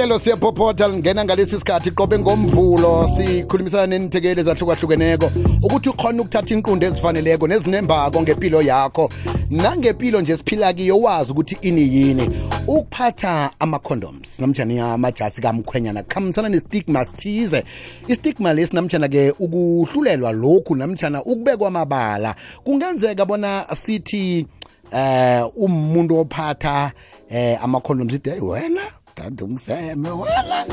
ihlelo siyaphophotha lingena ngalesi sikhathi qobe ngomvulo sikhulumisana nenithekeli ezahlukahlukeneko ukuthi ukhona ukuthatha inqundo ezifaneleko nezinembako ngempilo yakho nangempilo nje siphila kiyo wazi ukuthi ini yini ukuphatha ama-condoms namjani amajasi kamkhwenyana kuhambisana ne-stigma sithize istigma lesi namjana-ke ukuhlulelwa lokhu namjana ukubekwa amabala kungenzeka bona sithi eh umuntu ophatha eh ama-condoms ide wena ngithanda umseme wala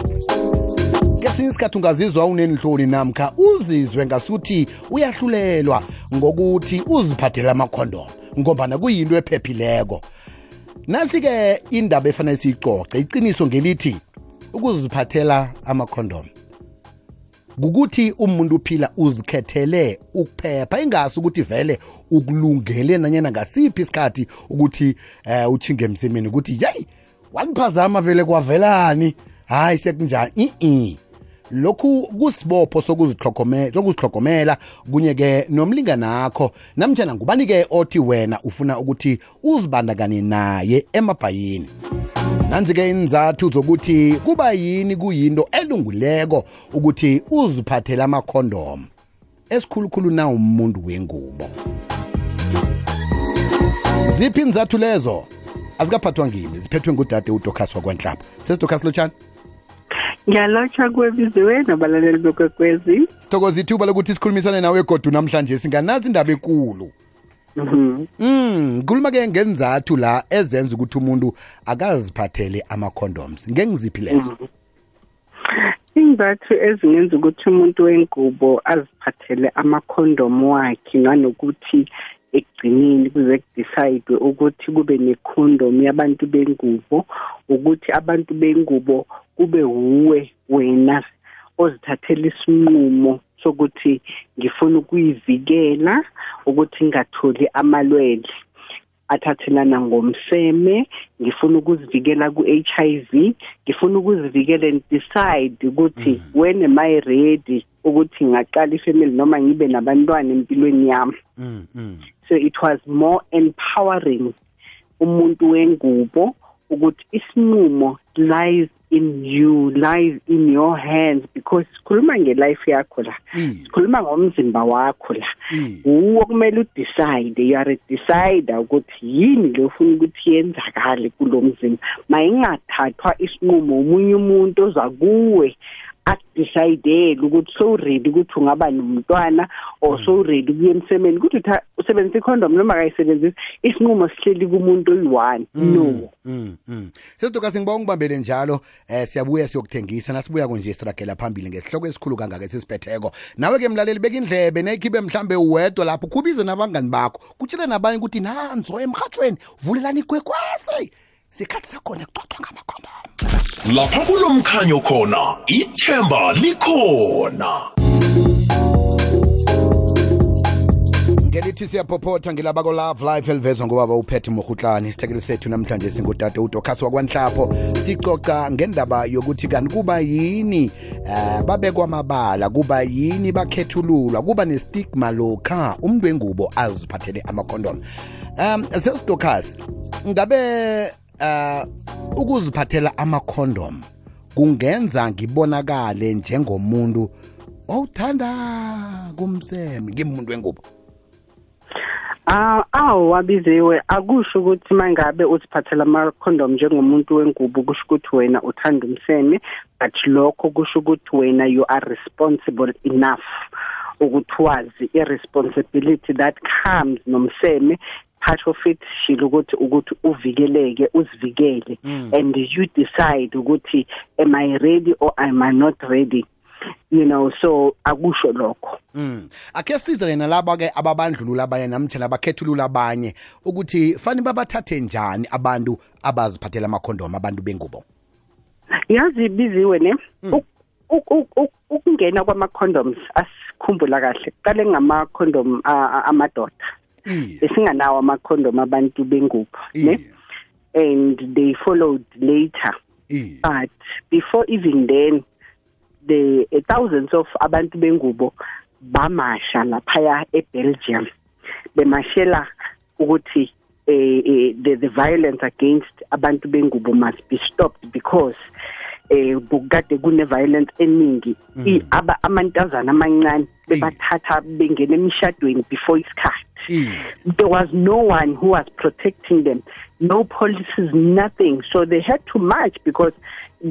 ngesinye isikhathi ungazizwa unenhloni namkha uzizwe ngasuthi uyahlulelwa ngokuthi uziphathele amakhondom ngombana kuyinto ephephileko nasi-ke indaba efana siyicoce iciniso ngelithi ukuziphathela amakhondom kukuthi umuntu uphila uzikhethele ukuphepha ingasi ukuthi vele ukulungele nanyena ngasiphi isikhathi ukuthi um uh, eh, utshinge emsimini ukuthi yeyi waniphazama vele kwavelani hayi sekunjani i-i lokhu kusibopho sokuzihlogomela kunye-ke nomlinganakho namtshana ngubani-ke othi wena ufuna ukuthi uzibandakanye naye emabhayini nanzi-ke inzathu zokuthi kuba yini kuyinto elunguleko ukuthi uziphathele amakhondom esikhulukhulu na umuntu wengubo ziphi inzathu lezo azikaphathwa ngimi ziphethwe ngudade uDokas wakwanhlaba sesidokas lotshani ngiyalotsha kwebiziwe nabalaleli bekwekwezi sithokoza ithuba lokuthi sikhulumisane nawe egodu namhlanje singanazi indaba enkulu mhm. Mm. Ngikhuluma ke ngenzathu la ezenza ukuthi umuntu akaziphathele ama-condoms. Ngengiziphi lezo? Mhm. Izizathu ezingenza ukuthi umuntu wengubo aziphathele ama-condom wakhe nanokuthi ekugcineni kuze kudecide ukuthi kube necondom yabantu bengubo ukuthi abantu bengubo kube wuwe wena ozithathela isinqumo sokuthi ngifuna ukuyivikela ukuthi ngingatholi amalwele athathelana ngomseme ngifuna ukuzivikela ku-HIV ngifuna ukuzivikela and decide ukuthi mm. when am I ready ukuthi ngaqala ifamily noma ngibe nabantwana empilweni yami mm, mm. so it was more empowering umuntu wengubo ukuthi isinqumo lies in you lies in your hands because sikhuluma ngelife yakho la mm. sikhuluma ngomzimba wakho la mm. uwo kumele udecide you are decide ukuthi yini le ufuna ukuthi yenzakale kulomzimba mayingathathwa isinqumo umunye umuntu oza kuwe akudecide ukuthi so ready ukuthi ungaba nomntwana or mm. so ready kuye emsemeni ukuthi usebenzisa icondom noma akayisebenzisi isinqumo sihleli kumuntu oyi-1 mm, no mm, sesidoka singibonga ungibambele njalo eh siyabuya siyokuthengisa nasibuya konje siragela phambili ngesihloko esikhulu kangaka esisiphetheko nawe-ke mlaleli beka indlebe nekhibe mhlambe uwedwa lapho khubize nabangani bakho kutshele nabanye ukuthi nanzo emhathweni vulelani igwekwasi sikhathi sakhona kucocwa ngamakhondom lapha kulomkhanyo khona ithemba likhona ngelithi siyaphophotha ngilabako love life elivezwa ngobaba uphethe mohutlani isithekeli sethu namhlanje singudade udokhasi wakwanhlapho sicoca ngendaba yokuthi kanti kuba yini um uh, babekwa amabala kuba yini bakhethululwa kuba nestigma lokha umuntu wengubo aziphathele amakhondom um sesidokhasi ngabe um uh, ukuziphathela amakhondom kungenza ngibonakale njengomuntu owuthanda kumseme ngimuntu wengubo Ah awabiziwe akusho ukuthi mangabe uziphathela ama condom njengomuntu wengubo kusho ukuthi wena uthanda umseme but lokho kusho ukuthi wena you are responsible enough ukuthi wazi i-responsibility that comes nomseme part of it shilo ukuthi ukuthi uvikeleke uzivikele mm. and you decide ukuthi am i ready or am i not ready you know so akusho lokho mm akhe size lena laba ke ababandlulula abanye namthela bakhethulula abanye ukuthi fani babathathe njani abantu abaziphathela amakhondom abantu bengubo yazi biziwe ne mm. ukungena kwama condoms khumbula kahle kuqale ngamakhondom amadoda besinganawo amakhondom abantu bengubo ne and they followed later but before even then the eh, thousands of abantu bengubo bamasha laphaya eBelgium bemashela ukuthi eh, eh the, the violence against abantu bengubo must be stopped because eh kune violence eningi mhm. aba amantazana amancane bebathatha bengena emishadweni before isikhathi there was no one who was protecting them no policies nothing so they had to march because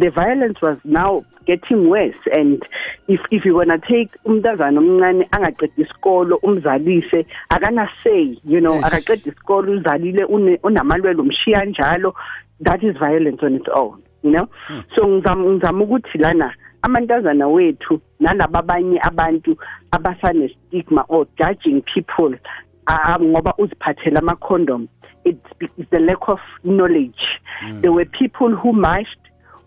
the violence was now getting worse and if if you want to take umntazana omncane angaqeda isikolo umzalise akana say you know akaqeda isikolo uzalile unamalwelo umshiya njalo that is violence on its own you know hmm. so ngizama ngizama ukuthi lana amantazana wethu nalaba abantu abasane-stigma or judging people uh, ngoba uziphathele ama-condom it's, it's the lack of knowledge mm. there were people who marched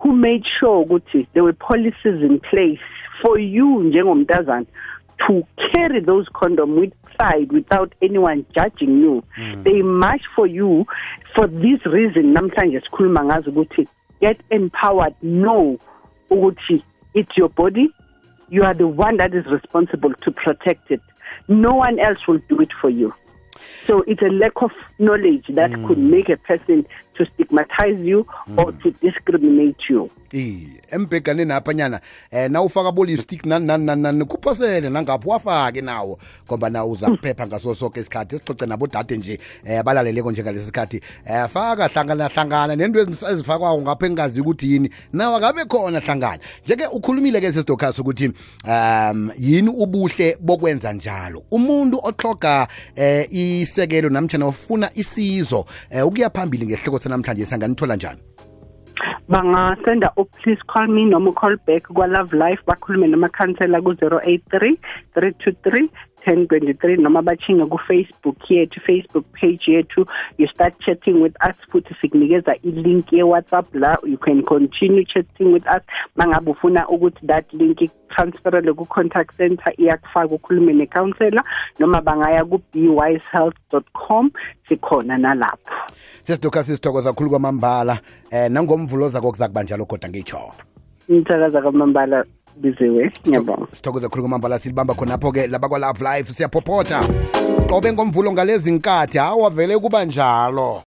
who made sure ukuthi there were policies in place for you njengomntazana to carry those condom with pride without anyone judging you mm. they march for you for this reason namhlanje sikhuluma ngazo ukuthi get empowered know ukuthi it's your body you are the one that is responsible to protect it no one else will do it for you So it's a lack of knowledge that mm. could make a person to stigmatize you mm. or to discriminate you. Eh, embhegane napha nyana, eh nawufaka bo lipstick nan nan nan nan kuphosele nangapho wafake nawo ngoba na uzakuphepha ngaso sonke isikhathi sicoce nabo dade nje eh balaleleko nje ngalesi sikhathi. Eh faka hlangana hlangana nento ezifakwako ngapha engazi ukuthi yini. Nawa kabe khona hlangana. Njeke ukhulumile ke sesidokhaso ukuthi um yini ubuhle bokwenza njalo. Umuntu oxhoga eh isekelo namtshana ufuna isizo um ukuya phambili ngehlokothi namhlanje sanganithola njani bangasenda u-please call me noma call back kwa-love life bakhulume namakhansela ku-083 323 1023 noma bachinge kufacebook yethu facebook page yethu you start chatting with us futhi sikunikeza i-link ye-whatsapp la you can continue chatting with us mangabe ufuna ukuthi that link transferele ku-contact center iyakufaka ukhulume ne-counsellor noma bangaya ku-bwise health com sikhona nalapho sesidoka sizithokoza kakhulu kwamambala um eh, nangomvulo zakho kuza kuba njalo kodwa ngitsho ngithokoza kwamambala biziwe ngiyabonga sithokoze khulu kwamambala silibamba khonapho-ke laba kwa-love life siyaphophotha qobe ngomvulo ngalezi nkathi hawa vele kuba njalo